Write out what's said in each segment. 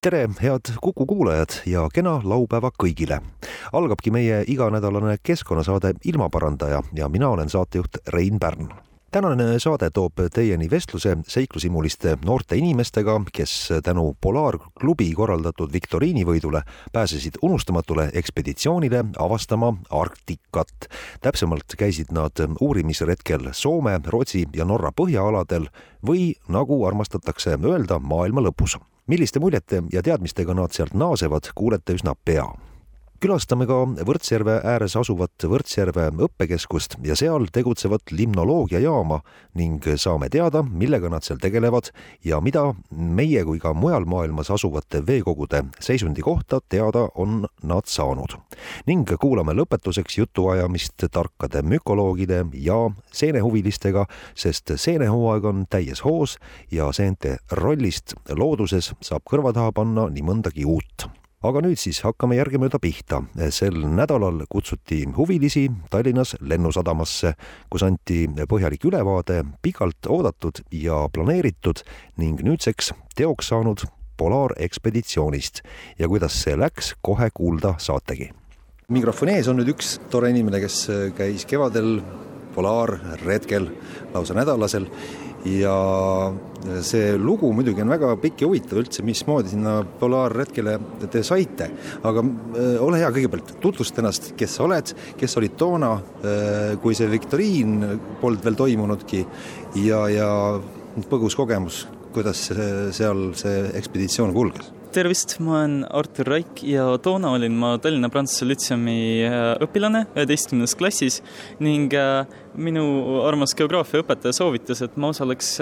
tere, head Kuku kuulajad ja kena laupäeva kõigile. algabki meie iganädalane keskkonnasaade Ilmaparandaja ja mina olen saatejuht Rein Pärn tänane saade toob teieni vestluse seiklusimuliste noorte inimestega, kes tänu Polaarklubi korraldatud viktoriinivõidule pääsesid unustamatule ekspeditsioonile avastama Arktikat. täpsemalt käisid nad uurimisretkel Soome, Rootsi ja Norra põhjaaladel või nagu armastatakse öelda, maailma lõpus milliste muljete ja teadmistega nad sealt naasevad, kuulete üsna pea külastame ka Võrtsjärve ääres asuvat Võrtsjärve õppekeskust ja seal tegutsevat limnoloogiajaama ning saame teada, millega nad seal tegelevad ja mida meie kui ka mujal maailmas asuvate veekogude seisundi kohta teada on nad saanud. ning kuulame lõpetuseks jutuajamist tarkade mükoloogide ja seenehuvilistega, sest seenehooaeg on täies hoos ja seente rollist looduses saab kõrva taha panna nii mõndagi uut aga nüüd siis hakkame järgemööda pihta. sel nädalal kutsuti huvilisi Tallinnas lennusadamasse, kus anti põhjalik ülevaade pikalt oodatud ja planeeritud ning nüüdseks teoks saanud polaarekspeditsioonist ja kuidas see läks, kohe kuulda saategi. mikrofoni ees on nüüd üks tore inimene, kes käis kevadel polaarretkel lausa nädalasel ja see lugu muidugi on väga pikk ja huvitav üldse, mismoodi sinna polaarretkele te saite, aga äh, ole hea, kõigepealt tutvusta ennast, kes sa oled, kes olid toona, äh, kui see viktoriin polnud veel toimunudki ja, ja põgus kogemus, kuidas seal see ekspeditsioon kulges tervist, ma olen Artur Raik ja toona olin ma Tallinna Prantsuse Lütseumi äh, õpilane üheteistkümnendas klassis ning minu armas geograafiaõpetaja soovitas, et ma osaleks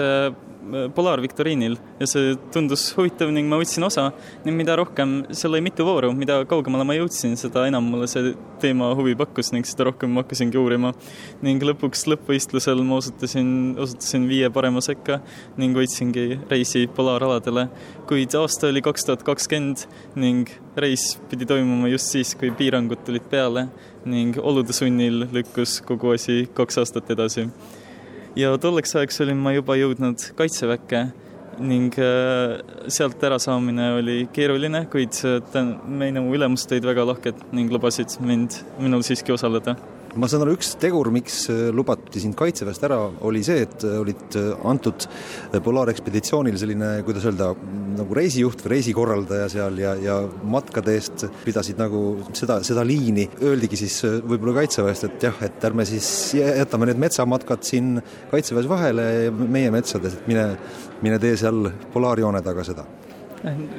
polaarviktoriinil ja see tundus huvitav ning ma võtsin osa. Ning mida rohkem, seal oli mitu vooru, mida kaugemale ma jõudsin, seda enam mulle see teema huvi pakkus ning seda rohkem ma hakkasingi uurima. ning lõpuks lõppvõistlusel ma osutusin, osutusin viie parema sekka ning võitsingi reisi polaaraladele, kuid aasta oli kaks tuhat kakskümmend ning reis pidi toimuma just siis, kui piirangud tulid peale ning olude sunnil lükkus kogu asi kaks aastat edasi ja tolleks ajaks olin ma juba jõudnud Kaitseväkke ning äh, sealt ärasaamine oli keeruline, kuid äh, minu ülemused olid väga lahked ning lubasid mind, minul siiski osaleda ma saan aru, üks tegur, miks äh, lubati sind Kaitseväest ära, oli see, et äh, olid äh, antud polaarekspeditsioonil selline, kuidas öelda, nagu reisijuht või reisikorraldaja seal ja, ja matkade eest pidasid nagu seda, seda liini. Öeldigi siis võib-olla Kaitseväest, et jah, et ärme siis jätame need metsamatkad siin Kaitseväes vahele meie metsades, et mine, mine tee seal polaarjoone taga seda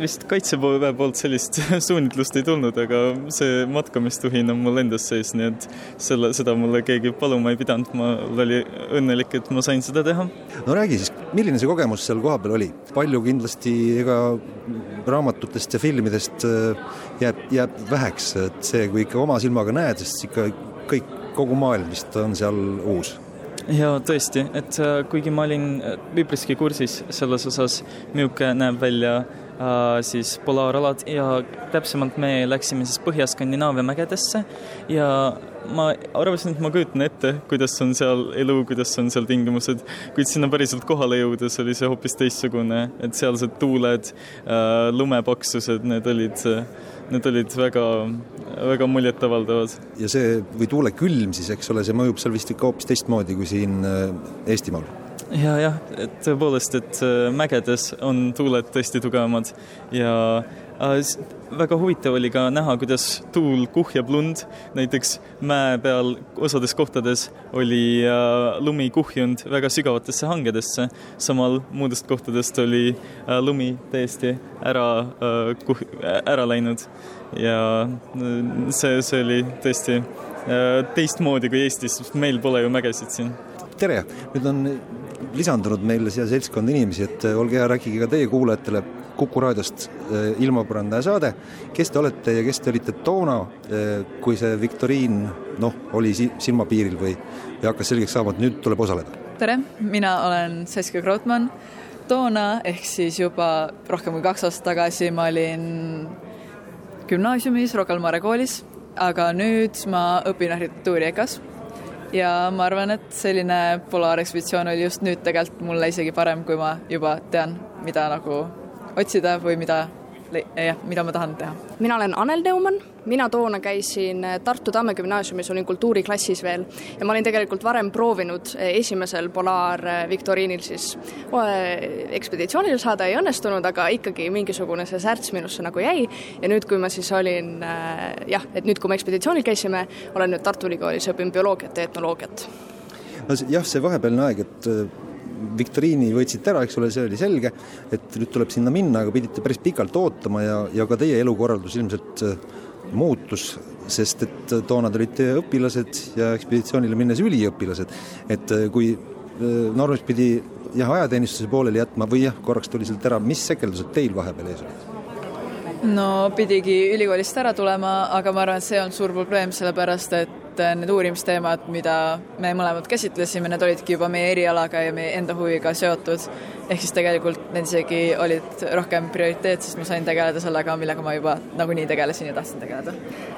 vist Kaitseväe poolt sellist suunitlust ei tulnud, aga see matkamistuhin on mul endas sees, nii et selle, seda mulle keegi paluma ei pidanud, ma oli õnnelik, et ma sain seda teha. no räägi siis, milline see kogemus seal kohapeal oli? palju kindlasti ega raamatutest ja filmidest äh, jääb, jääb väheks, et see, kui ikka oma silmaga näed, siis ikka kõik, kogu maailm vist on seal uus ja tõesti, et äh, kuigi ma olin äh, üpriski kursis selles osas, milline näeb välja siis polaaralad ja täpsemalt me läksime siis Põhja-Skandinaavia mägedesse ja ma arvasin, et ma kujutan ette, kuidas on seal elu, kuidas on seal tingimused, kuid sinna päriselt kohale jõudes oli see hoopis teistsugune, et sealsed tuuled, äh, lumepaksused, need olid, need olid väga, väga muljetavaldavad. ja see, või tuule külm siis, eks ole, see mõjub seal vist ikka hoopis teistmoodi kui siin äh, Eestimaal ja jah, et tõepoolest, et äh, mägedes on tuuled tõesti tugevamad ja äh, väga huvitav oli ka näha, kuidas tuul kuhjab lund, näiteks mäe peal osades kohtades oli äh, lumi kuhjunud väga sügavatesse hangedesse, samal muudest kohtadest oli lumi täiesti ära kuh-, ära läinud. Ja see, see oli tõesti teistmoodi kui Eestis, meil pole ju mägesid siin. Tere, nüüd on lisandunud meile siia seltskond inimesi, et olge hea, rääkige ka teie kuulajatele, Kuku raadiost ilmaparandaja saade. kes te olete ja kes te olite toona, kui see viktoriin noh, oli silmapiiril või, või hakkas selgeks saama, et nüüd tuleb osaleda? tere, mina olen Saskia Krautmann. toona ehk siis juba rohkem kui kaks aastat tagasi ma olin gümnaasiumis Rocca al Mare koolis, aga nüüd ma õpin arhitektuuri EKA-s ja ma arvan, et selline polaarekspeditsioon oli just nüüd tegelikult mulle isegi parem, kui ma juba tean, mida nagu otsida või mida jah, mida ma tahan teha. mina olen Anel Neumann, mina toona käisin Tartu Tamme gümnaasiumis, olin kultuuriklassis veel. Ja ma olin tegelikult varem proovinud esimesel polaarviktoriinil siis ekspeditsioonile saada, ei õnnestunud, aga ikkagi mingisugune see särts minusse nagu jäi. Ja nüüd, kui ma siis olin jah, et nüüd, kui me ekspeditsioonil käisime, olen nüüd Tartu Ülikoolis, õpin bioloogiat ja etnoloogiat. no jah, see vahepealne aeg, et viktoriini võitsite ära, eks ole, see oli selge, et nüüd tuleb sinna minna, aga pidite päris pikalt ootama ja, ja ka teie elukorraldus ilmselt muutus, sest et äh, toona te olite õpilased ja ekspeditsioonile minnes üliõpilased. et äh, kui Normis pidi jah, ajateenistuse pooleli jätma või jah, korraks tuli sealt ära, mis sekeldused teil vahepeal ees olid? no pidigi ülikoolist ära tulema, aga ma arvan, et see on suur probleem, sellepärast et et need uurimisteemad, mida me mõlemad käsitlesime, need olidki juba meie erialaga ja meie enda huviga seotud. ehk siis tegelikult need isegi olid rohkem prioriteet, sest ma sain tegeleda sellega, millega ma juba nagunii tegelesin ja tahtsin tegeleda.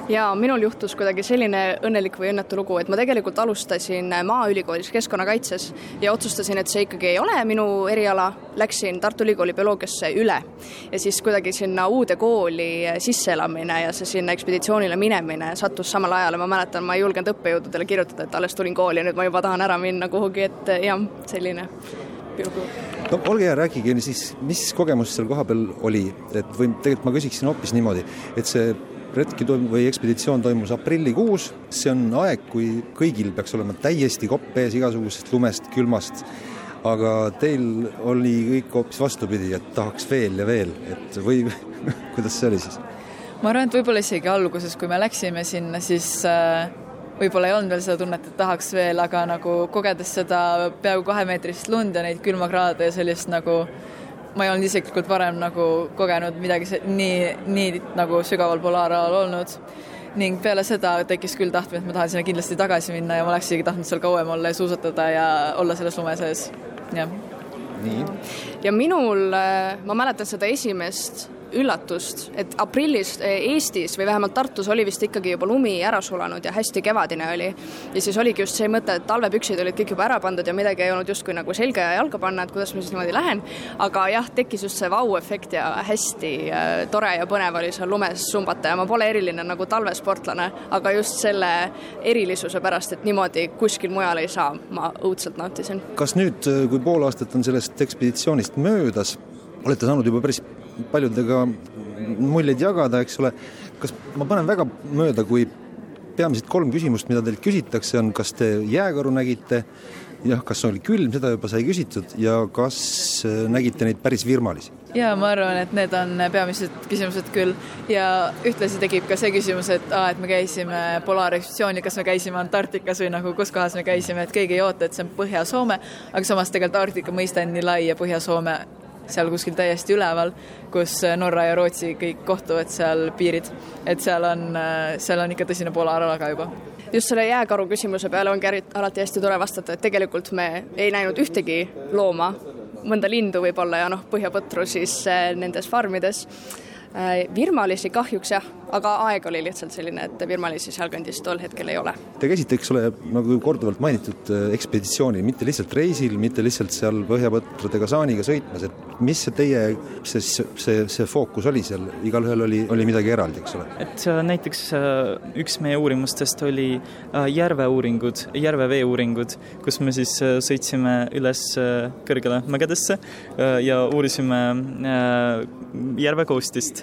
ja minul juhtus kuidagi selline õnnelik või õnnetu lugu, et ma tegelikult alustasin Maaülikoolis keskkonnakaitses ja otsustasin, et see ikkagi ei ole minu eriala, läksin Tartu Ülikooli bioloogiasse üle ja siis kuidagi sinna uude kooli sisseelamine ja see sinna ekspeditsioonile minemine sattus samal ajal ja ma mäletan, ma ei julgenud õppejõududele kirjutada, et alles tulin kooli ja nüüd ma juba tahan ära minna kuhugi, et jah, selline pilgu. no olge hea, rääkige siis, mis kogemus seal kohapeal oli, et või tegelikult ma küsiksin hoopis niimoodi, et see retki toim- või ekspeditsioon toimus aprillikuus, see on aeg, kui kõigil peaks olema täiesti kopp ees igasugusest lumest, külmast, aga teil oli kõik hoopis vastupidi, et tahaks veel ja veel, et või kuidas see oli siis? ma arvan, et võib-olla isegi alguses, kui me läksime sinna, siis äh, võib-olla ei olnud veel seda tunnet, et tahaks veel, aga nagu kogedes seda peaaegu kahemeetrist lund ja neid külmakraade ja sellist nagu ma ei olnud isiklikult varem nagu kogenud midagi nii, nii nagu sügaval polaaralal olnud ning peale seda tekkis küll tahtmine, et ma tahan sinna kindlasti tagasi minna ja ma oleks isegi tahtnud seal kauem olla ja suusatada ja olla selles lume sees, jah. nii. ja minul, äh, ma mäletan seda esimest üllatust, et aprillis eh, Eestis või vähemalt Tartus oli vist ikkagi juba lumi ära sulanud ja hästi kevadine oli. ja siis oligi just see mõte, et talvepüksid olid kõik juba ära pandud ja midagi ei olnud justkui nagu selga ja jalga panna, et kuidas ma siis niimoodi lähen. aga jah, tekkis just see vau-efekt ja hästi äh, tore ja põnev oli seal lumes sumbata ja ma pole eriline nagu talvesportlane, aga just selle erilisuse pärast, et niimoodi kuskil mujal ei saa, ma õudselt nautisin. kas nüüd, kui pool aastat on sellest ekspeditsioonist möödas, olete saanud juba päris paljudega muljeid jagada, eks ole. kas ma panen väga mööda, kui peamised kolm küsimust, mida teilt küsitakse, on kas te jääkaru nägite, jah, kas oli külm, seda juba sai küsitud ja kas äh, nägite neid päris virmalisi? ja ma arvan, et need on peamised küsimused küll ja ühtlasi tekib ka see küsimus, et aa, et me käisime polaarekspeditsioonil, kas me käisime Antarktikas või nagu kus kohas me käisime, et keegi ei oota, et see on Põhja-Soome, aga samas tegelikult Arktika mõiste on nii lai ja Põhja-Soome seal kuskil täiesti üleval, kus Norra ja Rootsi kõik kohtuvad seal piirid. et seal on, seal on ikka tõsine polaarala ka juba. Just selle jääkaru küsimuse peale ongi alati hästi tore vastata, et tegelikult me ei näinud ühtegi looma, mõnda lindu võib-olla ja noh, põhjapõtru siis eh, nendes farmides. Äh, virmalisi kahjuks jah, aga aeg oli lihtsalt selline, et virmalisi sealkandis tol hetkel ei ole. Te käisite, eks ole, nagu korduvalt mainitud, äh, ekspeditsioonil, mitte lihtsalt reisil, mitte lihtsalt seal põhjapõtradega saaniga sõitmas, et mis see teie, see, see, see fookus oli seal, igalühel oli, oli midagi eraldi, eks ole? et äh, näiteks üks meie uurimustest oli järvevee uuringud, kus me siis sõitsime üles kõrgele mägedesse ja uurisime järve koostist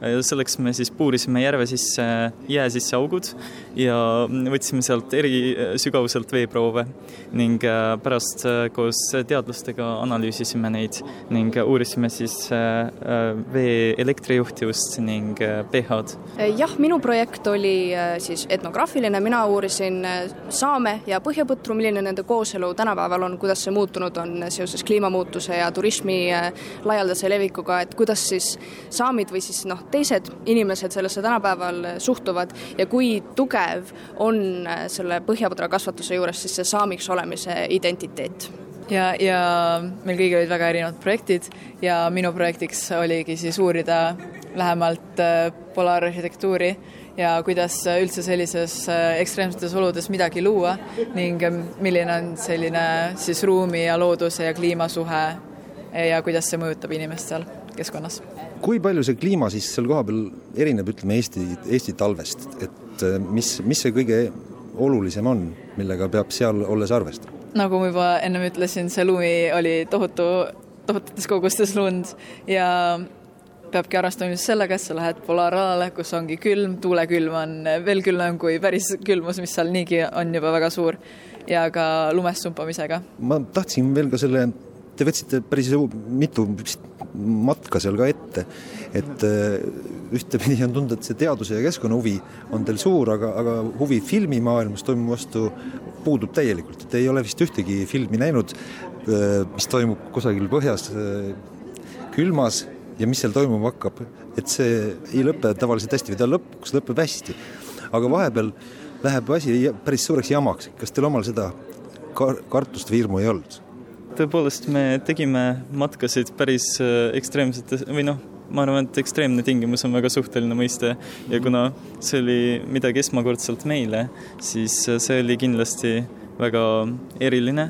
selleks me siis puurisime järve sisse, jää sisse augud ja võtsime sealt eri sügavuselt veeproove ning pärast koos teadlastega analüüsisime neid ning uurisime siis vee elektrijuhtivust ning pH-d. jah, minu projekt oli siis etnograafiline, mina uurisin saame ja põhjapõtru, milline nende kooselu tänapäeval on, kuidas see muutunud on seoses kliimamuutuse ja turismi laialdase levikuga, et kuidas siis saamid või siis noh, teised inimesed sellesse tänapäeval suhtuvad ja kui tugev on selle põhjapõdra kasvatuse juures siis see saamiks olemise identiteet ja, ja meil kõigil olid väga erinevad projektid ja minu projektiks oligi siis uurida lähemalt äh, polaararhitektuuri ja kuidas üldse sellises äh, ekstreemsetes oludes midagi luua ning äh, milline on selline siis ruumi ja looduse ja kliima suhe ja kuidas see mõjutab inimest seal keskkonnas. Kui palju see kliima siis seal kohapeal erineb, ütleme Eesti, Eesti talvest, et äh, mis, mis see kõige olulisem on, millega peab seal olles arvestama? nagu ma juba ennem ütlesin, see lumi oli tohutu, tohututes kogustes lund ja peabki arvestama just sellega, et sa lähed polaaralale, kus ongi külm, tuulekülm on veel külmem kui päris külmus, mis seal niigi on juba väga suur ja ka lumest sumpamisega. ma tahtsin veel ka selle te võtsite päris mitu matka seal ka ette, et äh, ühtepidi on tunda, et see teaduse ja keskkonna huvi on teil suur, aga, aga huvi filmimaailmas toimuva vastu puudub täielikult, et ei ole vist ühtegi filmi näinud, äh, mis toimub kusagil põhjas äh, külmas ja mis seal toimuma hakkab, et see ei lõpe tavaliselt hästi või ta lõpuks lõpeb hästi. aga vahepeal läheb asi päris suureks jamaks, kas teil omal seda kartust või hirmu ei olnud? Tõepoolest, me tegime matkasid päris äh, ekstreemsetes või noh, ma arvan, et ekstreemne tingimus on väga suhteline mõiste. Ja kuna see oli midagi esmakordselt meile, siis äh, see oli kindlasti väga eriline,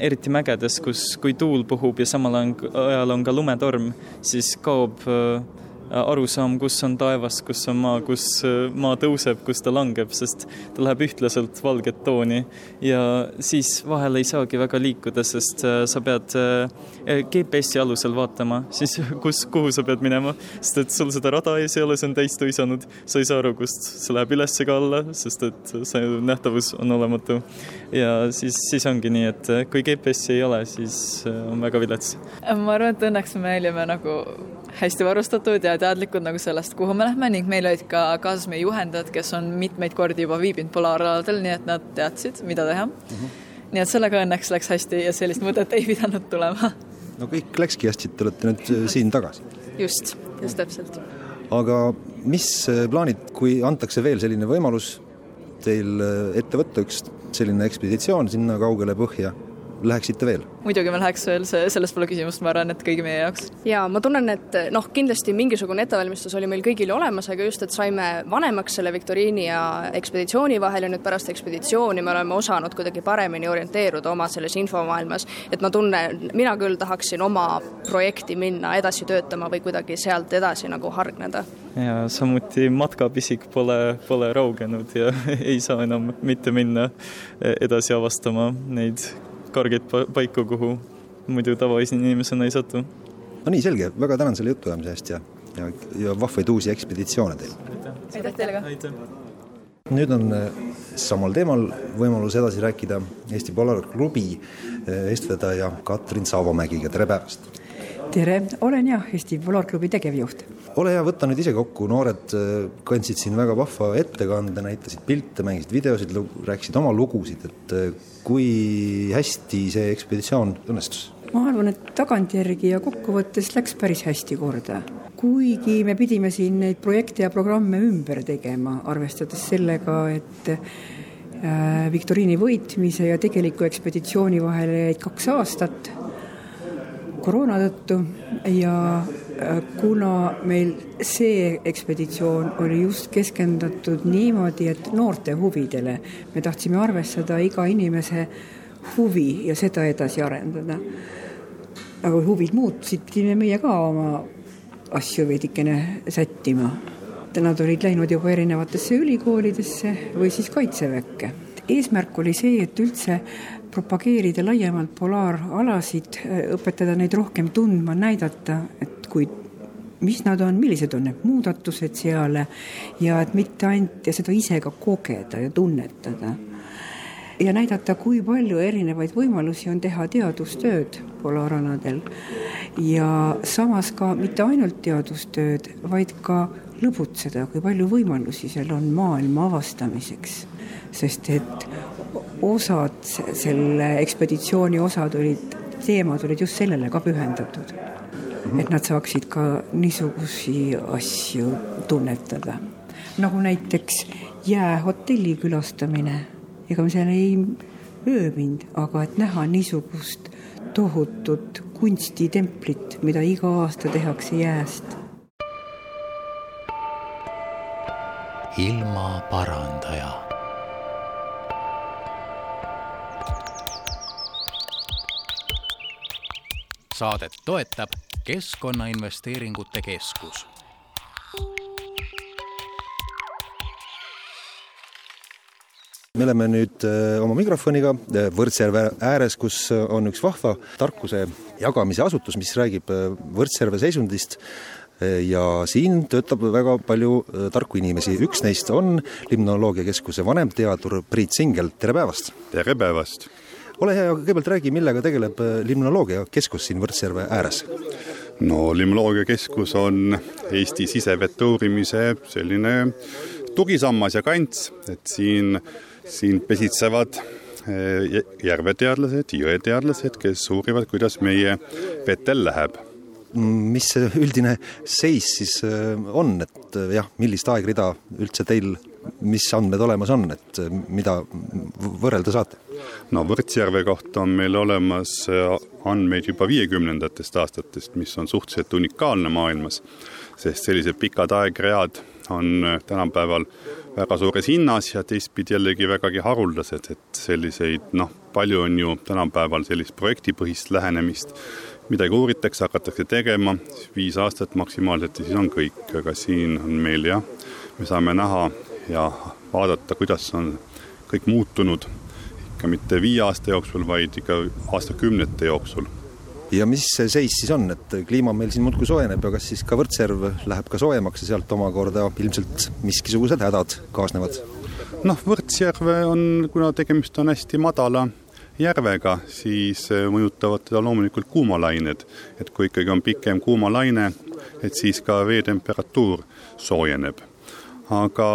eriti mägedes, kus, kui tuul puhub ja samal ajal on ka lumetorm, siis kaob äh, arusaam, kus on taevas, kus on maa, kus äh, maa tõuseb, kus ta langeb, sest ta läheb ühtlaselt valget tooni ja siis vahel ei saagi väga liikuda, sest äh, sa pead äh, GPS-i alusel vaatama, siis kus, kuhu sa pead minema, sest et sul seda rada ees ei ole, see on täis tuisanud, sa ei saa aru, kust see läheb üles ega alla, sest et see nähtavus on olematu. ja siis, siis ongi nii, et kui GPS-i ei ole, siis on väga vilets. ma arvan, et õnneks me olime nagu hästi varustatud ja teadlikud nagu sellest, kuhu me lähme ning meil olid ka kaasas meie juhendajad, kes on mitmeid kordi juba viibinud polaaraladel, nii et nad teadsid, mida teha mm. -hmm. nii et sellega õnneks läks hästi ja sellist mõtet ei pidanud tulema. no kõik läkski hästi, te olete nüüd äh, siin tagasi. just, just täpselt. aga mis äh, plaanid, kui antakse veel selline võimalus teil äh, ette võtta üks selline ekspeditsioon sinna kaugele põhja läheksite veel? muidugi me läheks veel, see, selles pole küsimust, ma arvan, et kõigi meie jaoks. jaa, ma tunnen, et noh, kindlasti mingisugune ettevalmistus oli meil kõigil olemas, aga just, et saime vanemaks selle viktoriini ja ekspeditsiooni vahel ja nüüd pärast ekspeditsiooni me oleme osanud kuidagi paremini orienteeruda oma selles infomaailmas, et ma tunnen, mina küll tahaksin oma projekti minna edasi töötama või kuidagi sealt edasi nagu hargneda. ja samuti matkapisik pole, pole raugenud ja ei saa enam mitte minna edasi avastama neid kargeid paiku, kuhu muidu tavainimesena ei satu. no nii, selge, väga tänan selle jutuajamise eest ja, ja, ja vahvaid uusi ekspeditsioone teile. aitäh teile ka! nüüd on äh, samal teemal võimalus edasi rääkida Eesti Polaarklubi äh, eestvedaja Katrin Saavomägiga, tere päevast! tere, olen jah, Eesti Polaarklubi tegevjuht. Ole hea, võta nüüd ise kokku, noored äh, kandsid siin väga vahva ettekande, näitasid pilte, mängisid videosid, rääkisid oma lugusid, et kui hästi see ekspeditsioon õnnestus? ma arvan, et tagantjärgi ja kokkuvõttes läks päris hästi korda. kuigi me pidime siin neid projekte ja programme ümber tegema, arvestades sellega, et äh, viktoriini võitmise ja tegeliku ekspeditsiooni vahele jäid kaks aastat koroona tõttu ja äh, kuna meil see ekspeditsioon oli just keskendatud niimoodi, et noorte huvidele, me tahtsime arvestada iga inimese huvi ja seda edasi arendada. aga huvid muutusid, pidime meie ka oma asju veidikene sättima. Nad olid läinud juba erinevatesse ülikoolidesse või siis kaitseväkke. eesmärk oli see, et üldse propageerida laiemalt polaaralasid, õpetada neid rohkem tundma, näidata, et kui mis nad on, millised on need muudatused seal ja et mitte ainult ja seda ise ka kogeda ja tunnetada. ja näidata, kui palju erinevaid võimalusi on teha teadustööd polaranadel ja samas ka mitte ainult teadustööd, vaid ka lõbutseda, kui palju võimalusi seal on maailma avastamiseks. sest et osad, selle ekspeditsiooni osad olid, teemad olid just sellele ka pühendatud et nad saaksid ka niisugusi asju tunnetada. nagu näiteks jäähotelli külastamine, ega me seal ei ööbinud, aga et näha niisugust tohutut kunstitemplit, mida iga aasta tehakse jääst. ilmaparandaja saadet toetab Keskkonnainvesteeringute Keskus. me oleme nüüd äh, oma mikrofoniga äh, Võrtsjärve ääres, kus äh, on üks vahva tarkuse jagamise asutus, mis räägib Võrtsjärve seisundist ja siin töötab väga palju tarku inimesi, üks neist on Limnoloogiakeskuse vanemteadur Priit Singel, tere päevast! tere päevast! Ole hea, kõigepealt räägi, millega tegeleb Limnoloogiakeskus siin Võrtsjärve ääres? no Limnoloogiakeskus on Eesti sisevete uurimise selline tugisammas ja kants, et siin, siin pesitsevad eh, järveteadlased, jõeteadlased, kes uurivad, kuidas meie vetel läheb mis see üldine seis siis eh, on, et jah, millist aegrida üldse teil, mis andmed olemas on, et mida võrrelda saate? No Võrtsjärve kohta on meil olemas äh, andmeid juba viiekümnendatest aastatest, mis on suhteliselt unikaalne maailmas, sest sellised pikad aegread on äh, tänapäeval väga suures hinnas ja teistpidi jällegi vägagi haruldased, et selliseid noh, palju on ju tänapäeval sellist projektipõhist lähenemist, midagi uuritakse, hakatakse tegema, viis aastat maksimaalselt ja siis on kõik, aga siin on meil jah, me saame näha ja vaadata, kuidas on kõik muutunud ikka mitte viie aasta jooksul, vaid ikka aastakümnete jooksul. ja mis see seis siis on, et kliima meil siin muudkui soojeneb ja kas siis ka Võrtsjärv läheb ka soojemaks ja sealt omakorda ilmselt miskisugused hädad kaasnevad? noh, Võrtsjärve on, kuna tegemist on hästi madala järvega, siis mõjutavad teda loomulikult kuumalained. et kui ikkagi on pikem kuumalaine, et siis ka veetemperatuur soojeneb. aga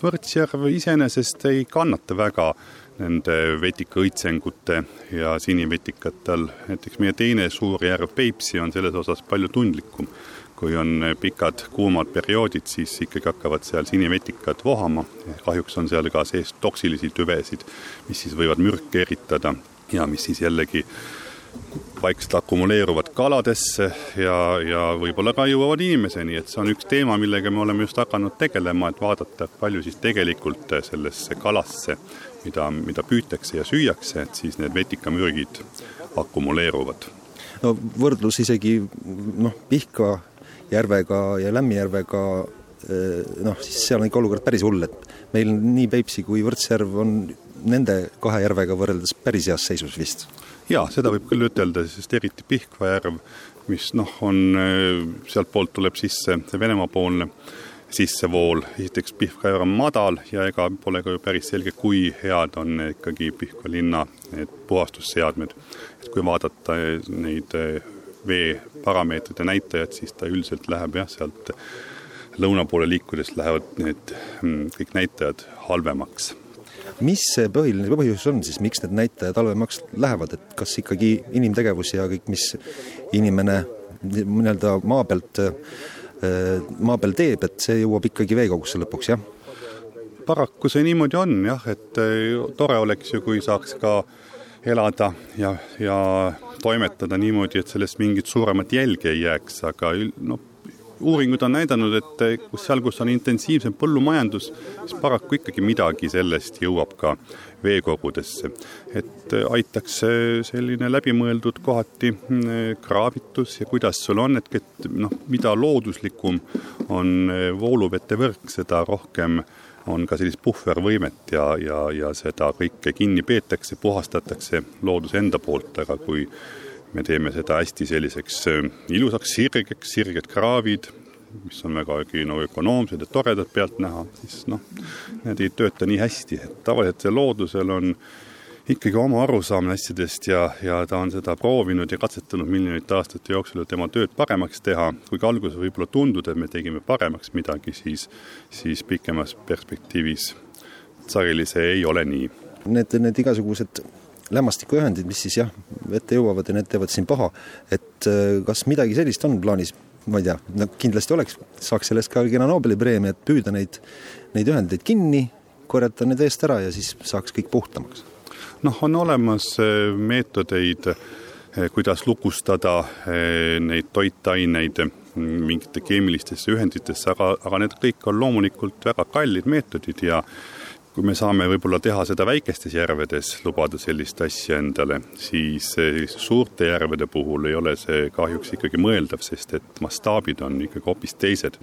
Võrtsjärv iseenesest ei kannata väga nende vetikaõitsengute ja sinivetikatel. näiteks meie teine suur järv Peipsi on selles osas palju tundlikum. kui on pikad kuumad perioodid, siis ikkagi hakkavad seal sinivetikad vohama. kahjuks on seal ka sees toksilisi tüvesid, mis siis võivad mürke eritada ja mis siis jällegi vaikselt akumuleeruvad kaladesse ja, ja võib-olla ka jõuavad inimeseni, et see on üks teema, millega me oleme just hakanud tegelema, et vaadata, palju siis tegelikult sellesse kalasse, mida, mida püütakse ja süüakse, et siis need vetikamürgid akumuleeruvad. no võrdlus isegi noh, Pihkva järvega ja Lämmijärvega eh, noh, siis seal on ikka olukord päris hull, et meil nii Peipsi kui Võrtsjärv on nende kahe järvega võrreldes päris heas seisus vist jaa, seda võib küll ütelda, sest eriti Pihkva järv, mis noh, on, äh, sealtpoolt tuleb sisse see Venemaa-poolne sissevool, esiteks Pihkva on madal ja ega pole ka ju päris selge, kui head on ikkagi Pihkva linna need puhastusseadmed. et kui vaadata neid äh, vee parameetrite näitajad, siis ta üldiselt läheb jah, sealt lõuna poole liikudes lähevad need mm, kõik näitajad halvemaks mis see põhiline põhjus on siis, miks need näitajad halvemaks lähevad, et kas ikkagi inimtegevus ja kõik, mis inimene nii-öelda maa pealt, äh, maa peal teeb, et see jõuab ikkagi veekogusse lõpuks, jah? paraku see niimoodi on jah, et äh, tore oleks ju, kui saaks ka elada ja, ja toimetada niimoodi, et sellest mingit suuremat jälge ei jääks, aga noh, uuringud on näidanud, et eh, kus seal, kus on intensiivsem põllumajandus, siis paraku ikkagi midagi sellest jõuab ka veekogudesse. et eh, aitaks selline läbimõeldud kohati mm, kraavitus ja kuidas sul on, et, et noh, mida looduslikum on eh, vooluvetevõrk, seda rohkem on ka sellist puhvervõimet ja, ja, ja seda kõike kinni peetakse, puhastatakse looduse enda poolt, aga kui me teeme seda hästi selliseks äh, ilusaks sirgeks, sirged kraavid, mis on vägagi no ökonoomsed ja toredad pealt näha, siis noh, need ei tööta nii hästi, et tavaliselt loodusel on ikkagi oma arusaamine asjadest ja, ja ta on seda proovinud ja katsetanud miljonite aastate jooksul, et tema tööd paremaks teha, kuigi alguses võib-olla tundub, et me tegime paremaks midagi, siis, siis pikemas perspektiivis sageli see ei ole nii. Need, need igasugused lämmastikuühendid, mis siis jah, ette jõuavad ja need teevad siin paha, et äh, kas midagi sellist on plaanis, ma ei tea, no kindlasti oleks, saaks sellest ka kena Nobeli preemia, et püüda neid, neid ühendeid kinni, korjata need eest ära ja siis saaks kõik puhtamaks. Noh, on olemas äh, meetodeid, äh, kuidas lukustada neid toitaineid mingite keemilistesse ühenditesse, aga, aga need kõik on loomulikult väga kallid meetodid ja kui me saame võib-olla teha seda väikestes järvedes, lubada sellist asja endale, siis suurte järvede puhul ei ole see kahjuks ikkagi mõeldav, sest et mastaabid on ikkagi hoopis teised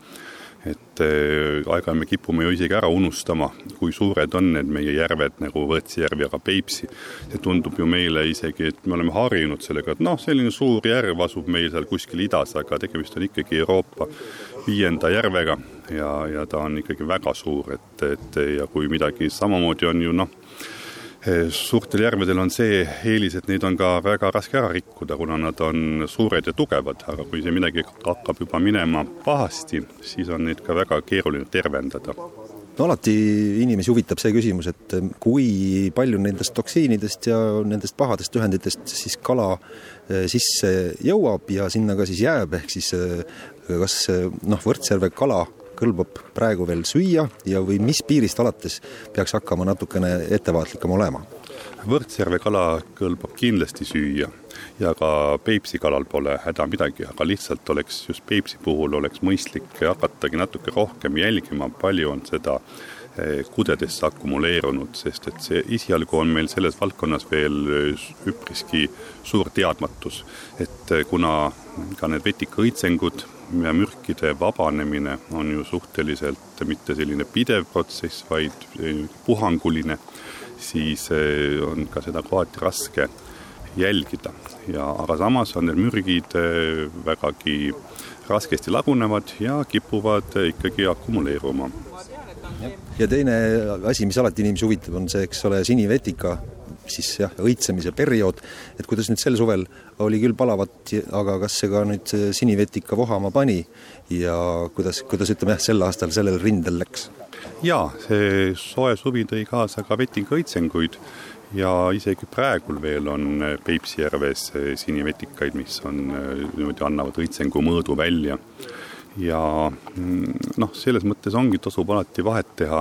et äh, aeg-ajalt me kipume ju isegi ära unustama, kui suured on need meie järved nagu Võrtsjärv ja ka Peipsi. see tundub ju meile isegi, et me oleme harjunud sellega, et noh, selline suur järv asub meil seal kuskil idas, aga tegemist on ikkagi Euroopa viienda järvega ja, ja ta on ikkagi väga suur, et, et ja kui midagi samamoodi on ju noh suurtel järvedel on see eelis, et neid on ka väga raske ära rikkuda, kuna nad on suured ja tugevad, aga kui see midagi hakkab juba minema pahasti, siis on neid ka väga keeruline tervendada. No alati inimesi huvitab see küsimus, et kui palju nendest toksiinidest ja nendest pahadest ühenditest siis kala eh, sisse jõuab ja sinna ka siis jääb, ehk siis eh, kas noh, Võrtsjärve kala kõlbab praegu veel süüa ja, või mis piirist alates peaks hakkama natukene ettevaatlikum olema? Võrtsjärve kala kõlbab kindlasti süüa ja ka Peipsi kalal pole häda midagi, aga lihtsalt oleks just Peipsi puhul oleks mõistlik hakatagi natuke rohkem jälgima, palju on seda eh, kudedesse akumuleerunud, sest et see esialgu on meil selles valdkonnas veel eh, üpriski suur teadmatus, et eh, kuna ka need vetikaõitsengud ja mürkide vabanemine on ju suhteliselt mitte selline pidev protsess, vaid puhanguline, siis eh, on ka seda kohati raske jälgida ja, aga samas on need mürgid eh, vägagi raskesti lagunevad ja kipuvad ikkagi akumuleeruma. ja teine asi, mis alati inimesi huvitab, on see, eks ole, sinivetika siis jah, õitsemise periood, et kuidas nüüd sel suvel oli küll palavat, aga kas see ka nüüd sinivetika vohama pani ja kuidas, kuidas ütleme jah, sel aastal sellel rindel läks? jaa, see soe suvi tõi kaasa ka vetikaõitsenguid ja isegi praegul veel on Peipsi järves sinivetikaid, mis on niimoodi, annavad õitsengu mõõdu välja. ja mm, noh, selles mõttes ongi, tasub alati vahet teha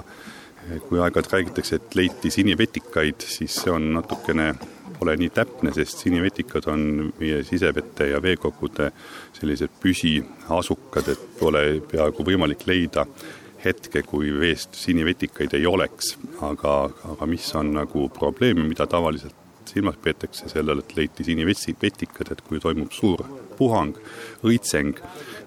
kui aeg-ajalt räägitakse, et leiti sinivetikaid, siis see on natukene, pole nii täpne, sest sinivetikad on meie sisevete ja veekogude sellised püsiasukad, et pole peaaegu võimalik leida hetke, kui veest sinivetikaid ei oleks. aga, aga mis on nagu probleem, mida tavaliselt silmas peetakse sellele, et leiti sinivetikad, et kui toimub suur puhang, õitseng,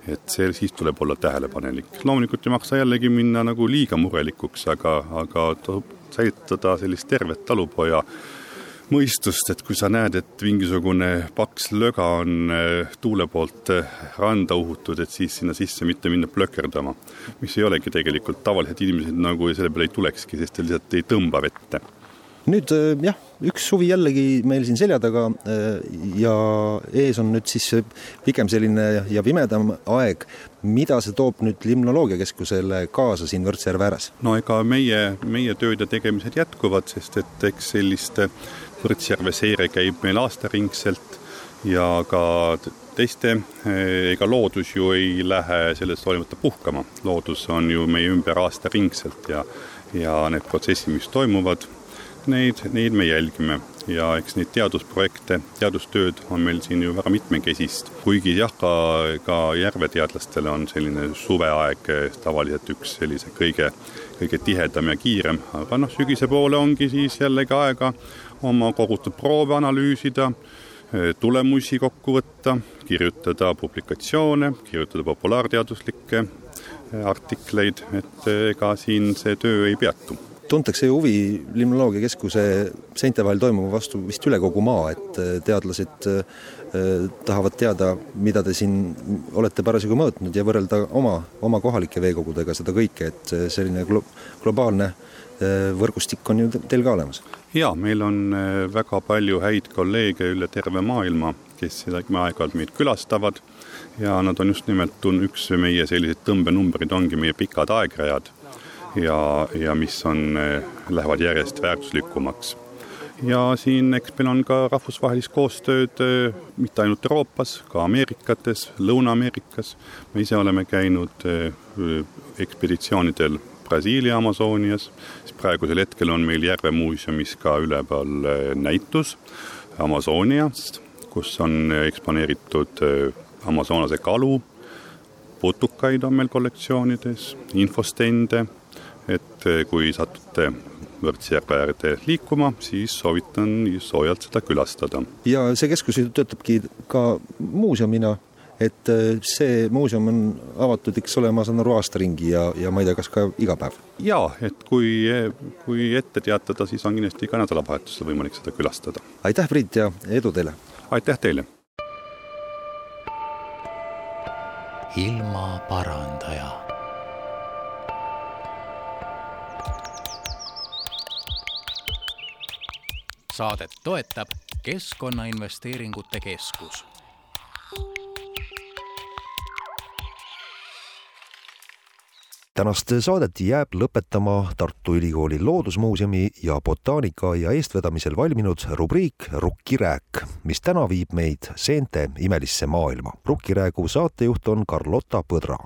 et see, siis tuleb olla tähelepanelik. loomulikult ei maksa jällegi minna nagu liiga murelikuks, aga, aga tasub säilitada sellist tervet talupoja mõistust, et kui sa näed, et mingisugune paks löga on eh, tuule poolt eh, randa uhutud, et siis sinna sisse mitte minna plökerdama. mis ei olegi tegelikult, tavalised inimesed nagu selle peale ei tulekski, sest ta lihtsalt ei tõmba vette nüüd äh, jah, üks suvi jällegi meil siin selja taga äh, ja ees on nüüd siis äh, pigem selline ja pimedam aeg. mida see toob nüüd limnoloogiakeskusele kaasa siin Võrtsjärve ääres? no ega meie, meie tööd ja tegemised jätkuvad, sest et eks sellist Võrtsjärve seire käib meil aastaringselt ja ka teiste, ega loodus ju ei lähe sellest hoolimata puhkama. loodus on ju meie ümber aastaringselt ja, ja need protsessid, mis toimuvad, neid, neid me jälgime. Ja eks neid teadusprojekte, teadustööd on meil siin ju väga mitmekesist, kuigi jah, ka, ka järveteadlastele on selline suveaeg tavaliselt üks sellise kõige, kõige tihedam ja kiirem, aga noh, sügise poole ongi siis jällegi aega oma kogutud proove analüüsida, tulemusi kokku võtta, kirjutada publikatsioone, kirjutada populaarteaduslikke artikleid, et ega siin see töö ei peatu tuntakse ju huvi limnoloogiakeskuse seinte vahel toimuva vastu vist üle kogu maa, et äh, teadlased äh, tahavad teada, mida te siin olete parasjagu mõõtnud ja võrrelda oma, oma kohalike veekogudega seda kõike, et äh, selline glo globaalne võrgustik on ju teil ka olemas? jaa, meil on väga palju häid kolleege üle terve maailma, kes aeg-ajalt meid külastavad ja nad on just nimelt, üks meie selliseid tõmbenumbreid ongi meie pikad aegrajad ja, ja mis on, eh, lähevad järjest väärtuslikumaks. ja siin, eks meil on ka rahvusvahelist koostööd eh, mitte ainult Euroopas, ka Ameerikates, Lõuna-Ameerikas. me ise oleme käinud eh, ekspeditsioonidel Brasiilia Amazonias, siis praegusel hetkel on meil Järvemuuseumis ka üleval näitus Amazoniast, kus on eksponeeritud Amazonase kalu, putukaid on meil kollektsioonides, infostende et eh, kui satute Võrtsjärve äärde liikuma, siis soovitan soojalt seda külastada. ja see keskus töötabki ka muuseumina, et eh, see muuseum on avatud, eks ole, ma saan aru, aasta ringi ja, ja ma ei tea, kas ka iga päev? jaa, et kui, kui ette teatada, siis on kindlasti ka nädalavahetusel võimalik seda külastada. aitäh, Priit, ja edu teile! aitäh teile! ilmaparandaja saadet toetab Keskkonnainvesteeringute Keskus. tänast saadet jääb lõpetama Tartu Ülikooli Loodusmuuseumi ja botaanikaaia eestvedamisel valminud rubriik Rukkirääk, mis täna viib meid seente imelisse maailma. rukkiräägu saatejuht on Carlotta Põdra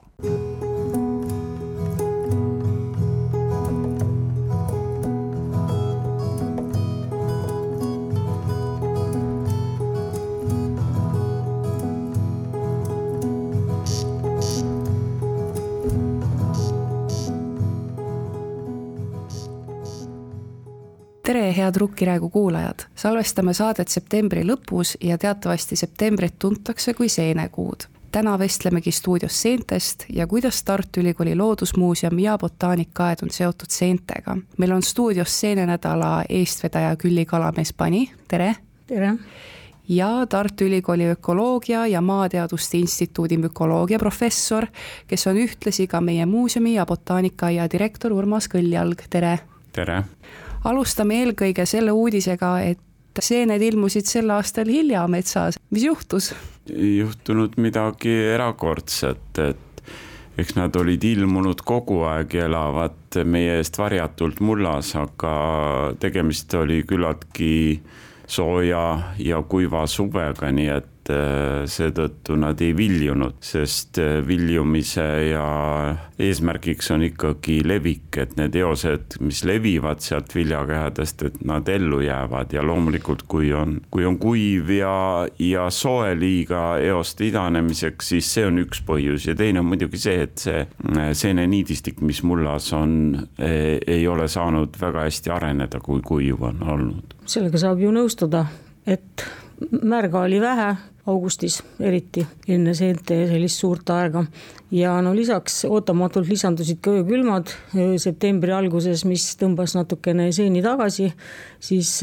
tere, head Rukkiräägu kuulajad! salvestame saadet septembri lõpus ja teatavasti septembrit tuntakse kui seenekuud. täna vestlemegi stuudios seentest ja kuidas Tartu Ülikooli Loodusmuuseum ja botaanikaaed on seotud seentega. meil on stuudios seenenädala eestvedaja Külli Kalamees-Pani, tere! tere! ja Tartu Ülikooli Ökoloogia ja Maateaduste Instituudi mükoloogia professor, kes on ühtlasi ka meie muuseumi ja botaanikaaia direktor Urmas Kõljalg, tere! tere! Alustame eelkõige selle uudisega, et seened ilmusid sel aastal hilja metsas, mis juhtus? ei juhtunud midagi erakordset, et eks nad olid ilmunud kogu aeg ja elavad meie eest varjatult mullas, aga tegemist oli küllaltki sooja ja kuiva suvega, nii et et äh, seetõttu nad ei viljunud, sest äh, viljumise ja eesmärgiks on ikkagi levik, et need eosed, mis levivad sealt viljakehadest, et nad ellu jäävad ja loomulikult, kui on, kui on kuiv ja, ja soe liiga eoste idanemiseks, siis see on üks põhjus ja teine on muidugi see, et see äh, seeneniidistik, mis mullas on, ei ole saanud väga hästi areneda, kui kuiv on olnud. sellega saab ju nõustuda, et märga oli vähe, augustis eriti, enne seente sellist suurt aega. ja no lisaks ootamatult lisandusid ka öökülmad septembri alguses, mis tõmbas natukene seeni tagasi, siis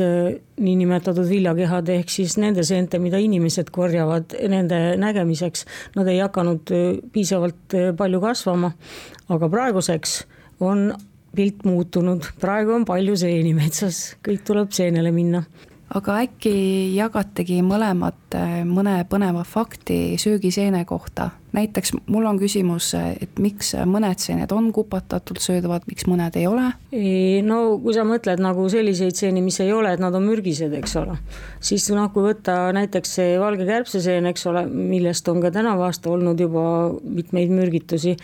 niinimetatud viljakehade ehk siis nende seente, mida inimesed korjavad nende nägemiseks, nad ei hakanud piisavalt palju kasvama, aga praeguseks on pilt muutunud, praegu on palju seeni metsas, kõik tuleb seenele minna aga äkki jagategi mõlemad äh, mõne põneva fakti söögiseene kohta? näiteks mul on küsimus, et miks mõned seened on kupatatult söödavad, miks mõned ei ole? no kui sa mõtled nagu selliseid seeni, mis ei ole, et nad on mürgised, eks ole, siis noh, kui võtta näiteks see valge kärbseseen, eks ole, millest on ka tänavu aasta olnud juba mitmeid mürgitusi,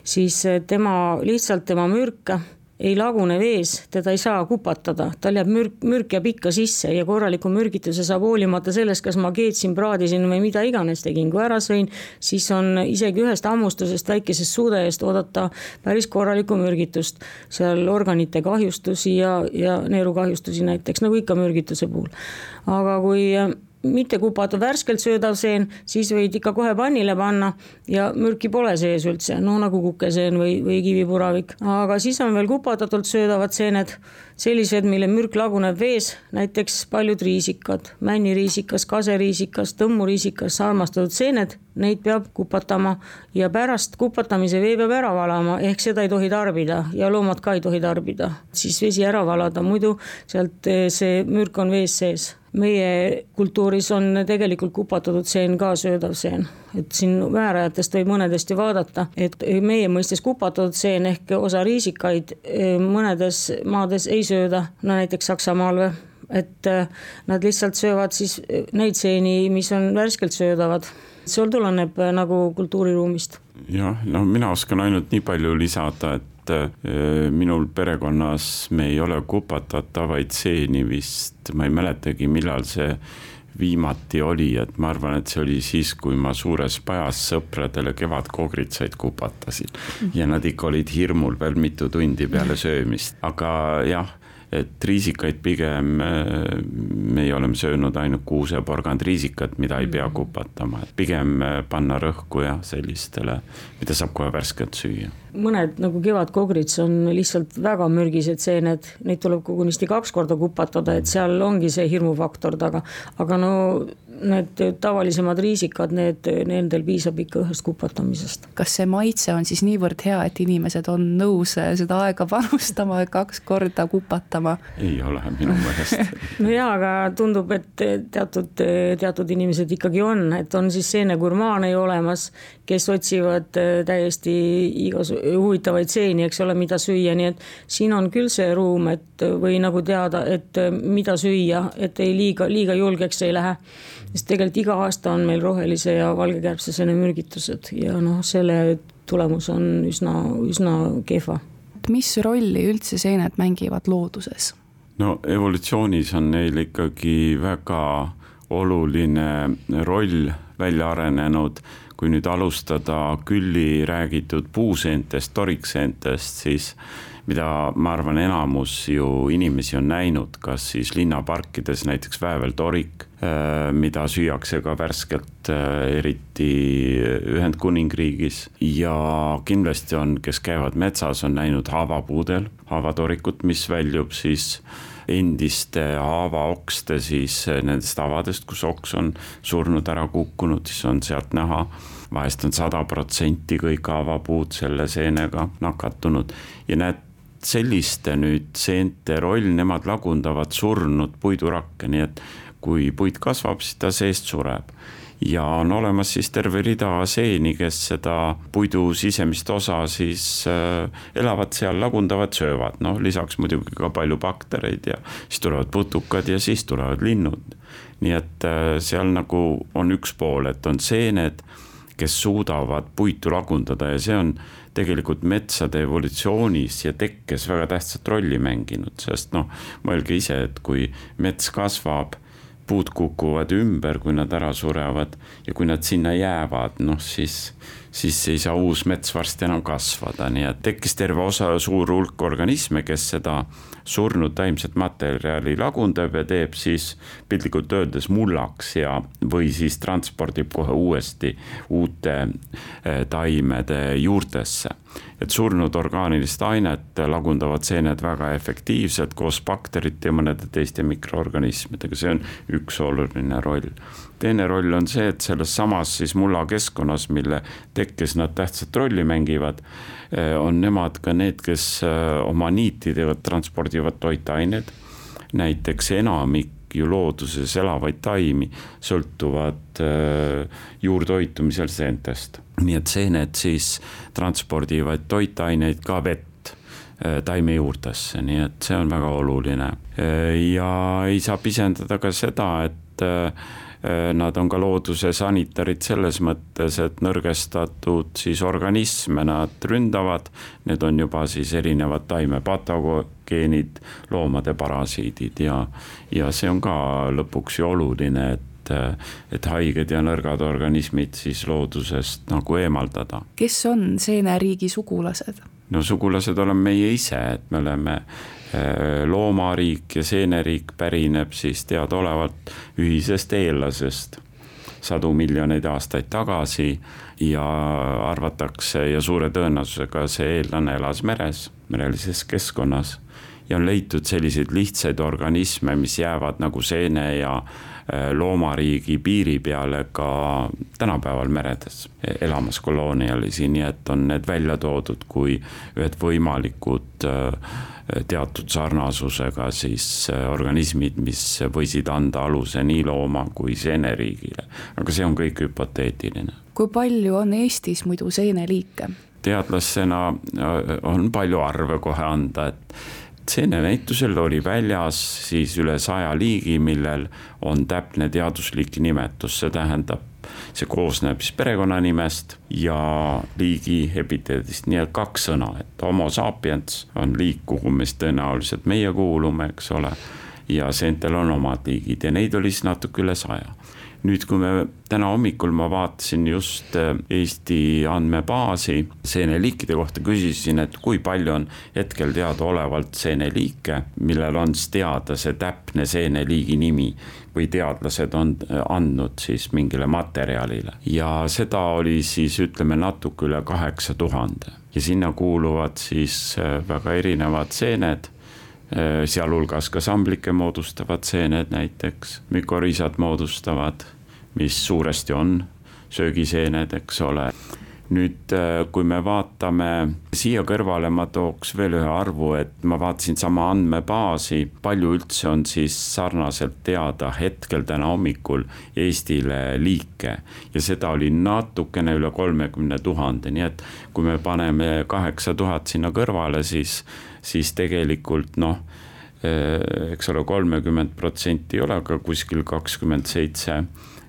siis tema, lihtsalt tema mürk ei lagune vees, teda ei saa kupatada, tal jääb mürk, mürk jääb ikka sisse ja korraliku mürgituse saab hoolimata sellest, kas ma keetsin, praadisin või mida iganes tegin, kui ära sõin, siis on isegi ühest hammustusest, väikesest suudest oodata päris korralikku mürgitust. seal organite kahjustusi ja, ja neerukahjustusi näiteks, nagu ikka mürgituse puhul. aga kui mitte kupatud värskelt söödav seen, siis võid ikka kohe pannile panna ja mürki pole sees üldse, no nagu kukeseen või, või kivipuravik. aga siis on veel kupatatult söödavad seened, sellised, mille mürk laguneb vees, näiteks paljud riisikad, männiriisikas, kaseriisikas, tõmmuriisikas, armastatud seened, neid peab kupatama ja pärast kupatamise vee peab ära valama, ehk seda ei tohi tarbida ja loomad ka ei tohi tarbida, siis vesi ära valada, muidu sealt eh, see mürk on vees sees meie kultuuris on tegelikult kupatatud seen ka söödav seen, et siin määrajatest võib mõnedest ju vaadata, et meie mõistes kupatatud seen ehk osa riisikaid eh, mõnedes maades ei sööda, no näiteks Saksamaal või, et eh, nad lihtsalt söövad siis eh, neid seeni, mis on värskelt söödavad. see tuleneb nagu kultuuriruumist. jah, no mina oskan ainult nii palju lisada, et et minul perekonnas me ei ole kupatatavaid seeni vist, ma ei mäletagi, millal see viimati oli, et ma arvan, et see oli siis, kui ma suures pajas sõpradele kevadkoogritsaid kupatasin. ja nad ikka olid hirmul veel mitu tundi peale söömist, aga jah et riisikaid pigem meie oleme söönud ainult kuuseporgand riisikat, mida ei pea mm. kupatama, et pigem panna rõhku jah, sellistele, mida saab kohe värskelt süüa. mõned nagu kevadkogrits on lihtsalt väga mürgised seened, neid tuleb kogunisti kaks korda kupatada, et seal ongi see hirmufaktor taga, aga no need tavalisemad riisikad, need, nendel piisab ikka ühest kupatamisest. kas see maitse on siis niivõrd hea, et inimesed on nõus seda aega panustama ja kaks korda kupatama? ei ole minu meelest no jaa, aga tundub, et teatud, teatud inimesed ikkagi on, et on siis seenegurmaane ju olemas, kes otsivad täiesti igas huvitavaid seeni, eks ole, mida süüa, nii et siin on küll see ruum, et või nagu teada, et mida süüa, et ei liiga, liiga julgeks ei lähe sest tegelikult iga aasta on meil rohelise ja valgekärbsesene mürgitused ja noh, selle tulemus on üsna, üsna kehva. mis rolli üldse seened mängivad looduses? no evolutsioonis on neil ikkagi väga oluline roll välja arenenud, kui nüüd alustada Külli räägitud puuseentest, torikseentest, siis mida ma arvan, enamus ju inimesi on näinud, kas siis linnaparkides näiteks vääveltorik, äh, mida süüakse ka värskelt, äh, eriti Ühendkuningriigis. ja kindlasti on, kes käivad metsas, on näinud haavapuudel haavatorikut, mis väljub siis endiste haavaokste siis nendest avadest, kus oks on surnud, ära kukkunud, siis on sealt näha vahest on sada protsenti kõik haavapuud selle seenega nakatunud ja näed, selliste nüüd seente roll, nemad lagundavad surnud puidurakke, nii et kui puit kasvab, siis ta seest sureb ja on olemas siis terve rida seeni, kes seda puidu sisemist osa siis äh, elavad seal, lagundavad, söövad, noh lisaks muidugi ka palju baktereid ja siis tulevad putukad ja siis tulevad linnud. nii et äh, seal nagu on üks pool, et on seened, kes suudavad puitu lagundada ja see on tegelikult metsade evolutsioonis ja tekkes väga tähtsat rolli mänginud, sest noh, mõelge ise, et kui mets kasvab, puud kukuvad ümber, kui nad ära surevad ja kui nad sinna jäävad, noh siis siis ei saa uus mets varsti enam kasvada, nii et tekkis terve osa, suur hulk organisme, kes seda surnud taimset materjali lagundab ja teeb siis piltlikult öeldes mullaks ja, või siis transpordib kohe uuesti uute eh, taimede juurtesse. Et surnud orgaanilist ainet lagundavad seened väga efektiivselt koos bakterite ja mõnede teiste mikroorganismidega, see on üks oluline roll teine roll on see, et selles samas siis mullakeskkonnas, mille tekkes nad tähtsat rolli mängivad, eh, on nemad ka need, kes eh, oma niitidega transpordivad toitained. näiteks enamik ju looduses elavaid taimi sõltuvad eh, juurtoitumisel seentest. nii et seened siis transpordivad toitaineid ka vett taime juurtesse, nii et see on väga oluline. ja ei saa pisendada ka seda, et nad on ka looduse sanitarid selles mõttes, et nõrgestatud siis organisme nad ründavad. Need on juba siis erinevad taimepatogeenid, loomade parasiidid ja, ja see on ka lõpuks ju oluline, et et, et haiged ja nõrgad organismid siis loodusest nagu eemaldada. kes on seeneriigi sugulased? No sugulased oleme meie ise, et me oleme loomariik ja seeneriik pärineb siis teadaolevalt ühisest eellasest sadu miljoneid aastaid tagasi ja arvatakse ja suure tõenäosusega see eellane elas meres, merelises keskkonnas. ja on leitud selliseid lihtsaid organisme, mis jäävad nagu seene ja äh, loomariigi piiri peale ka tänapäeval meredes elamas koloonialisi, nii et on need välja toodud kui ühed võimalikud äh, teatud sarnasusega siis äh, organismid, mis võisid anda aluse nii looma kui seeneriigile. aga see on kõik hüpoteetiline. kui palju on Eestis muidu seeneliike? teadlasena äh, on palju arve kohe anda, et seenenäitusel oli väljas siis üle saja liigi, millel on täpne teaduslik nimetus, see tähendab see koosneb siis perekonnanimest ja liigi epiteedist, nii et kaks sõna, et homo sapiens on liik, kuhu me siis tõenäoliselt meie kuulume, eks ole. ja seentel on omad liigid ja neid oli siis natuke üle saja nüüd, kui me täna hommikul ma vaatasin just äh, Eesti andmebaasi seeneliikide kohta, küsisin, et kui palju on hetkel teadaolevalt seeneliike, millel on siis teada see täpne seeneliigi nimi või teadlased on äh, andnud siis mingile materjalile. Ja seda oli siis ütleme natuke üle kaheksa tuhande. Ja sinna kuuluvad siis äh, väga erinevad seened sealhulgas ka samblikke moodustavad seened näiteks, mükorisad moodustavad, mis suuresti on söögiseened, eks ole. nüüd, äh, kui me vaatame siia kõrvale, ma tooks veel ühe arvu, et ma vaatasin sama andmebaasi, palju üldse on siis sarnaselt teada hetkel täna hommikul Eestile liike ja seda oli natukene üle kolmekümne tuhande, nii et kui me paneme kaheksa tuhat sinna kõrvale, siis siis tegelikult noh, eh, eks ole, kolmekümmend protsenti ei ole, aga kuskil kakskümmend seitse,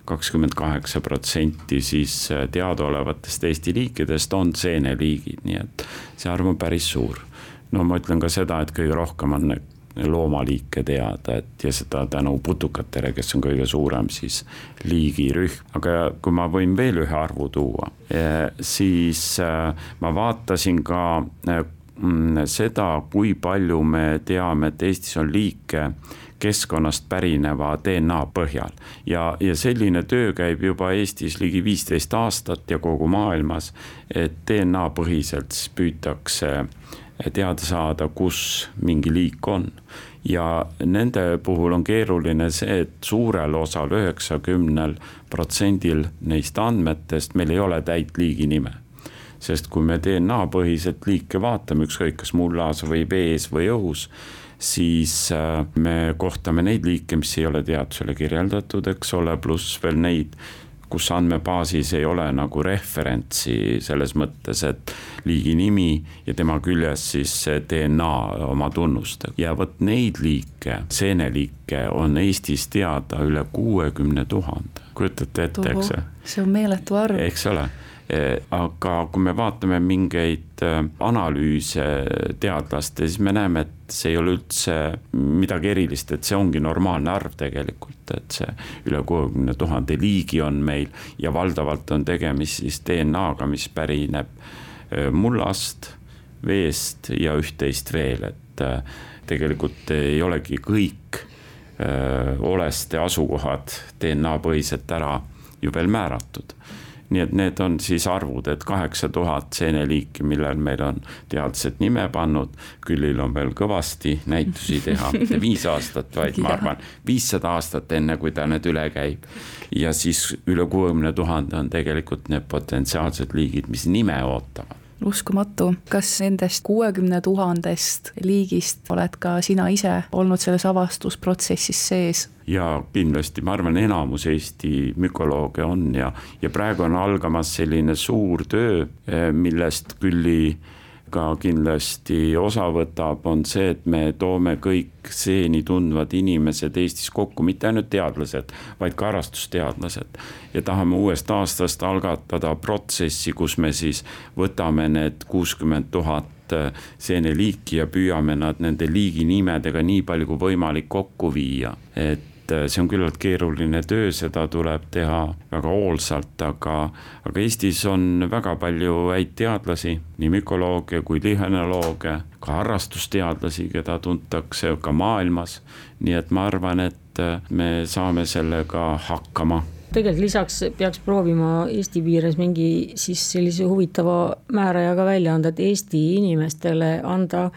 kakskümmend kaheksa protsenti siis eh, teadaolevatest Eesti liikidest on seeneliigid, nii et see arv on päris suur. no ma ütlen ka seda, et kõige rohkem on loomaliike teada, et ja seda tänu putukatele, kes on kõige suurem siis liigirühm, aga kui ma võin veel ühe arvu tuua, eh, siis ma vaatasin ka seda, kui palju me teame, et Eestis on liike keskkonnast pärineva DNA põhjal. ja, ja selline töö käib juba Eestis ligi viisteist aastat ja kogu maailmas, et DNA põhiselt siis püütakse teada saada, kus mingi liik on. ja nende puhul on keeruline see, et suurel osal, üheksakümnel protsendil neist andmetest meil ei ole täit liigi nime sest kui me DNA põhiselt liike vaatame, ükskõik kas mullas või vees või õhus, siis äh, me kohtame neid liike, mis ei ole teadusele kirjeldatud, eks ole, pluss veel neid, kus andmebaasis ei ole nagu referentsi selles mõttes, et liigi nimi ja tema küljes siis DNA oma tunnustega. ja vot neid liike, seeneliike on Eestis teada üle kuuekümne tuhande, kujutate ette, eks. see on meeletu arv. eks ole aga kui me vaatame mingeid eh, analüüse teadlaste, siis me näeme, et see ei ole üldse midagi erilist, et see ongi normaalne arv tegelikult, et see üle kuuekümne tuhande liigi on meil ja valdavalt on tegemist siis DNA-ga, mis pärineb eh, mullast, veest ja üht-teist veel, et tegelikult ei olegi kõik oleste asukohad DNA põhiselt ära ju veel määratud nii et need on siis arvud, et kaheksa tuhat seeneliiki, millel meil on teadlased nime pannud. küllil on veel kõvasti näitusi teha, mitte viis aastat, vaid ma arvan, viissada aastat, enne kui ta nüüd üle käib. ja siis üle kuuekümne tuhande on tegelikult need potentsiaalsed liigid, mis nime ootavad uskumatu, kas nendest kuuekümne tuhandest liigist oled ka sina ise olnud selles avastusprotsessis sees? ja kindlasti ma arvan, enamus Eesti mükolooge on ja, ja praegu on algamas selline suur töö, eh, millest Külli ka kindlasti osa võtab, on see, et me toome kõik seeni tundvad inimesed Eestis kokku, mitte ainult teadlased, vaid ka harrastusteadlased. ja tahame uuest aastast algatada protsessi, kus me siis võtame need kuuskümmend tuhat eh, seeneliiki ja püüame nad nende liiginimedega nii palju kui võimalik kokku viia, et et see on küllalt keeruline töö, seda tuleb teha väga hoolsalt, aga, aga Eestis on väga palju häid teadlasi, nii mükolooge kui lihanolooge, ka harrastusteadlasi, keda tuntakse ka maailmas. nii et ma arvan, et me saame sellega hakkama tegelikult lisaks peaks proovima Eesti piires mingi siis sellise huvitava määraja ka välja anda, et Eesti inimestele anda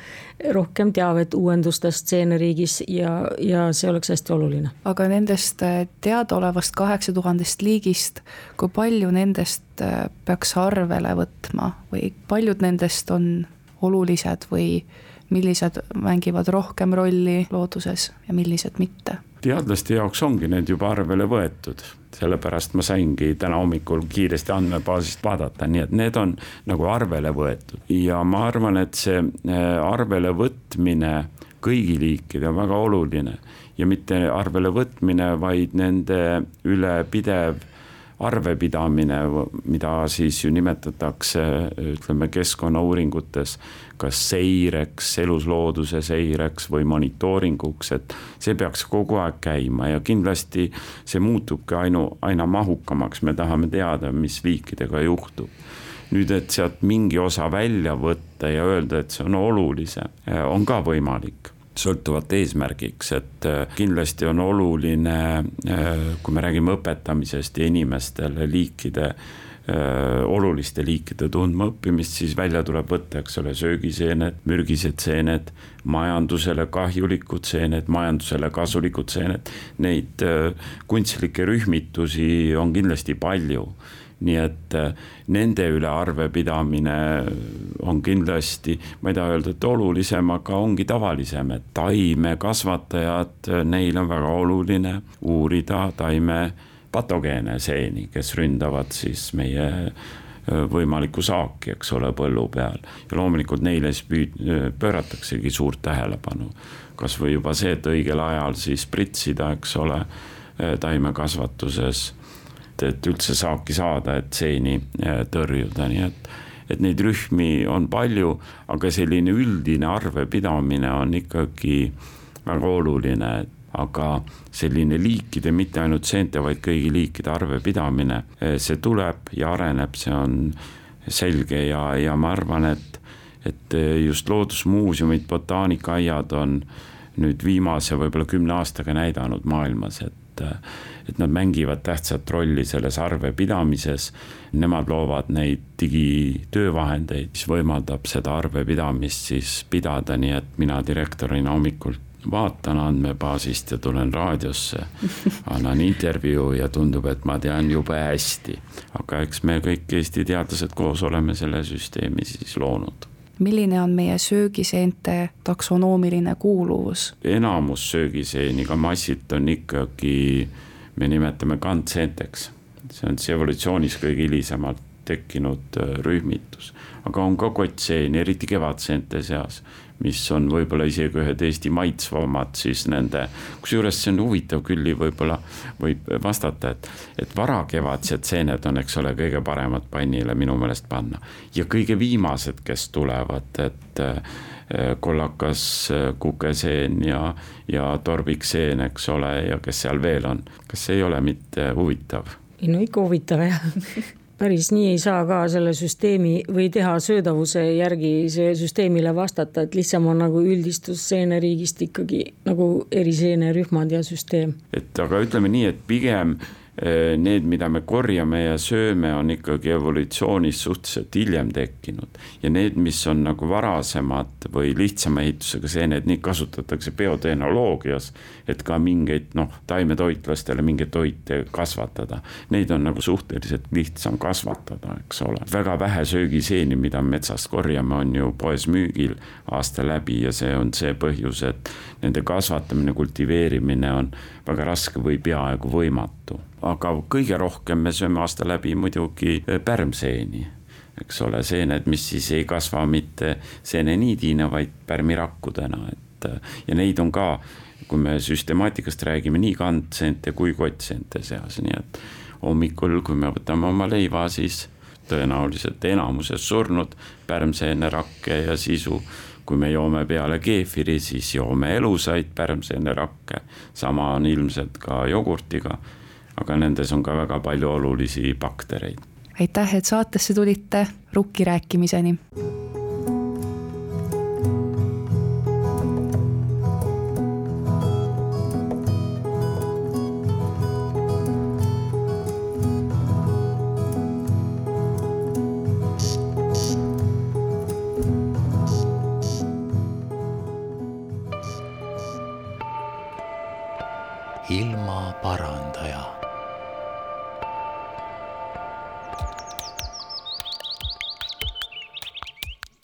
rohkem teavet uuendustest seeneriigis ja, ja see oleks hästi oluline. aga nendest äh, teadaolevast kaheksa tuhandest liigist, kui palju nendest äh, peaks arvele võtma või paljud nendest on olulised või millised mängivad rohkem rolli looduses ja millised mitte? teadlaste jaoks ongi need juba arvele võetud sellepärast ma saingi täna hommikul kiiresti andmebaasist vaadata, nii et need on nagu arvele võetud. Ja ma arvan, et see äh, arvele võtmine kõigi liikide on väga oluline. Ja mitte arvele võtmine, vaid nende üle pidev arvepidamine, mida siis ju nimetatakse, ütleme keskkonnauuringutes, kas seireks, eluslooduse seireks või monitooringuks, et see peaks kogu aeg käima ja kindlasti see muutubki ainu, aina mahukamaks, me tahame teada, mis liikidega juhtub. Nüüd, et sealt mingi osa välja võtta ja öelda, et see on olulisem, on ka võimalik sõltuvalt eesmärgiks, et äh, kindlasti on oluline, äh, kui me räägime õpetamisest ja inimestele liikide oluliste liikide tundmaõppimist, siis välja tuleb võtta, eks ole, söögiseened, mürgised seened, majandusele kahjulikud seened, majandusele kasulikud seened. Neid kunstlikke rühmitusi on kindlasti palju nii et äh, nende üle arvepidamine on kindlasti, ma ei taha öelda, et olulisem, aga ongi tavalisem, et taimekasvatajad, äh, neil on väga oluline uurida taime patogeene seeni, kes ründavad siis meie võimalikku saaki, eks ole, põllu peal. ja loomulikult neile siis püüd-, pöörataksegi suurt tähelepanu. kasvõi juba see, et õigel ajal siis pritsida, eks ole, taimekasvatuses et üldse saaki saada, et seeni tõrjuda, nii et et neid rühmi on palju, aga selline üldine arvepidamine on ikkagi väga oluline, aga selline liikide, mitte ainult seente, vaid kõigi liikide arvepidamine, äh, see tuleb ja areneb, see on selge ja, ja ma arvan, et, et just loodusmuuseumid, botaanikaaiad on nüüd viimase võib-olla kümne aastaga näidanud maailmas, et et nad mängivad tähtsat rolli selles arvepidamises. Nemad loovad neid digitöövahendeid, mis võimaldab seda arvepidamist siis pidada, nii et mina direktorina hommikul vaatan andmebaasist ja tulen raadiosse, annan intervjuu ja tundub, et ma tean jube hästi. aga eks me kõik Eesti teadlased koos oleme selle süsteemi siis loonud milline on meie söögiseente taksonoomiline kuuluvus? enamus söögiseeniga massit on ikkagi, me nimetame kandseenteks. see on siis evolutsioonis kõige hilisemalt tekkinud äh, rühmitus, aga on ka kottseeni, eriti kevadseente seas mis on võib-olla isegi ühed Eesti maitsvamad siis nende, kusjuures see on huvitav küll, võib-olla võib vastata, et, et varakevadsed seened on, eks ole, kõige paremad pannile minu meelest panna. ja kõige viimased, kes tulevad, et äh, kollakas äh, kukeseen ja, ja torbikseen, eks ole, ja kes seal veel on, kas ei ole mitte huvitav? ei no ikka huvitav jah päris nii ei saa ka selle süsteemi või teha söödavuse järgi see süsteemile vastata, et lihtsam on nagu üldistus seeneriigist ikkagi nagu eriseenerühmad ja süsteem. et aga ütleme nii, et pigem need, mida me korjame ja sööme, on ikkagi evolutsioonis suhteliselt hiljem tekkinud. ja need, mis on nagu varasemad või lihtsama ehitusega seened, neid kasutatakse biotehnoloogias, et ka mingeid noh, taimetoitlastele mingeid toite kasvatada. Neid on nagu suhteliselt lihtsam kasvatada, eks ole. väga vähe söögiseeni, mida metsast korjame, on ju poes müügil aasta läbi ja see on see põhjus, et nende kasvatamine, kultiveerimine on väga raske või peaaegu võimatu aga kõige rohkem me sööme aasta läbi muidugi eh, pärmseeni eks ole, seened, mis siis ei kasva mitte seeneniidina, vaid pärmirakkudena, et eh, ja neid on ka, kui me süstemaatikast räägime, nii kandseente kui kottseente seas, nii et hommikul, kui me võtame oma leiva, siis tõenäoliselt enamuses surnud, pärmseene, rakke ja sisu. kui me joome peale keefiri, siis joome elusaid pärmseene rakke, sama on ilmselt ka jogurtiga. Aga nendes on ka väga palju olulisi baktereid. aitäh, et saatesse tulite, rukki rääkimiseni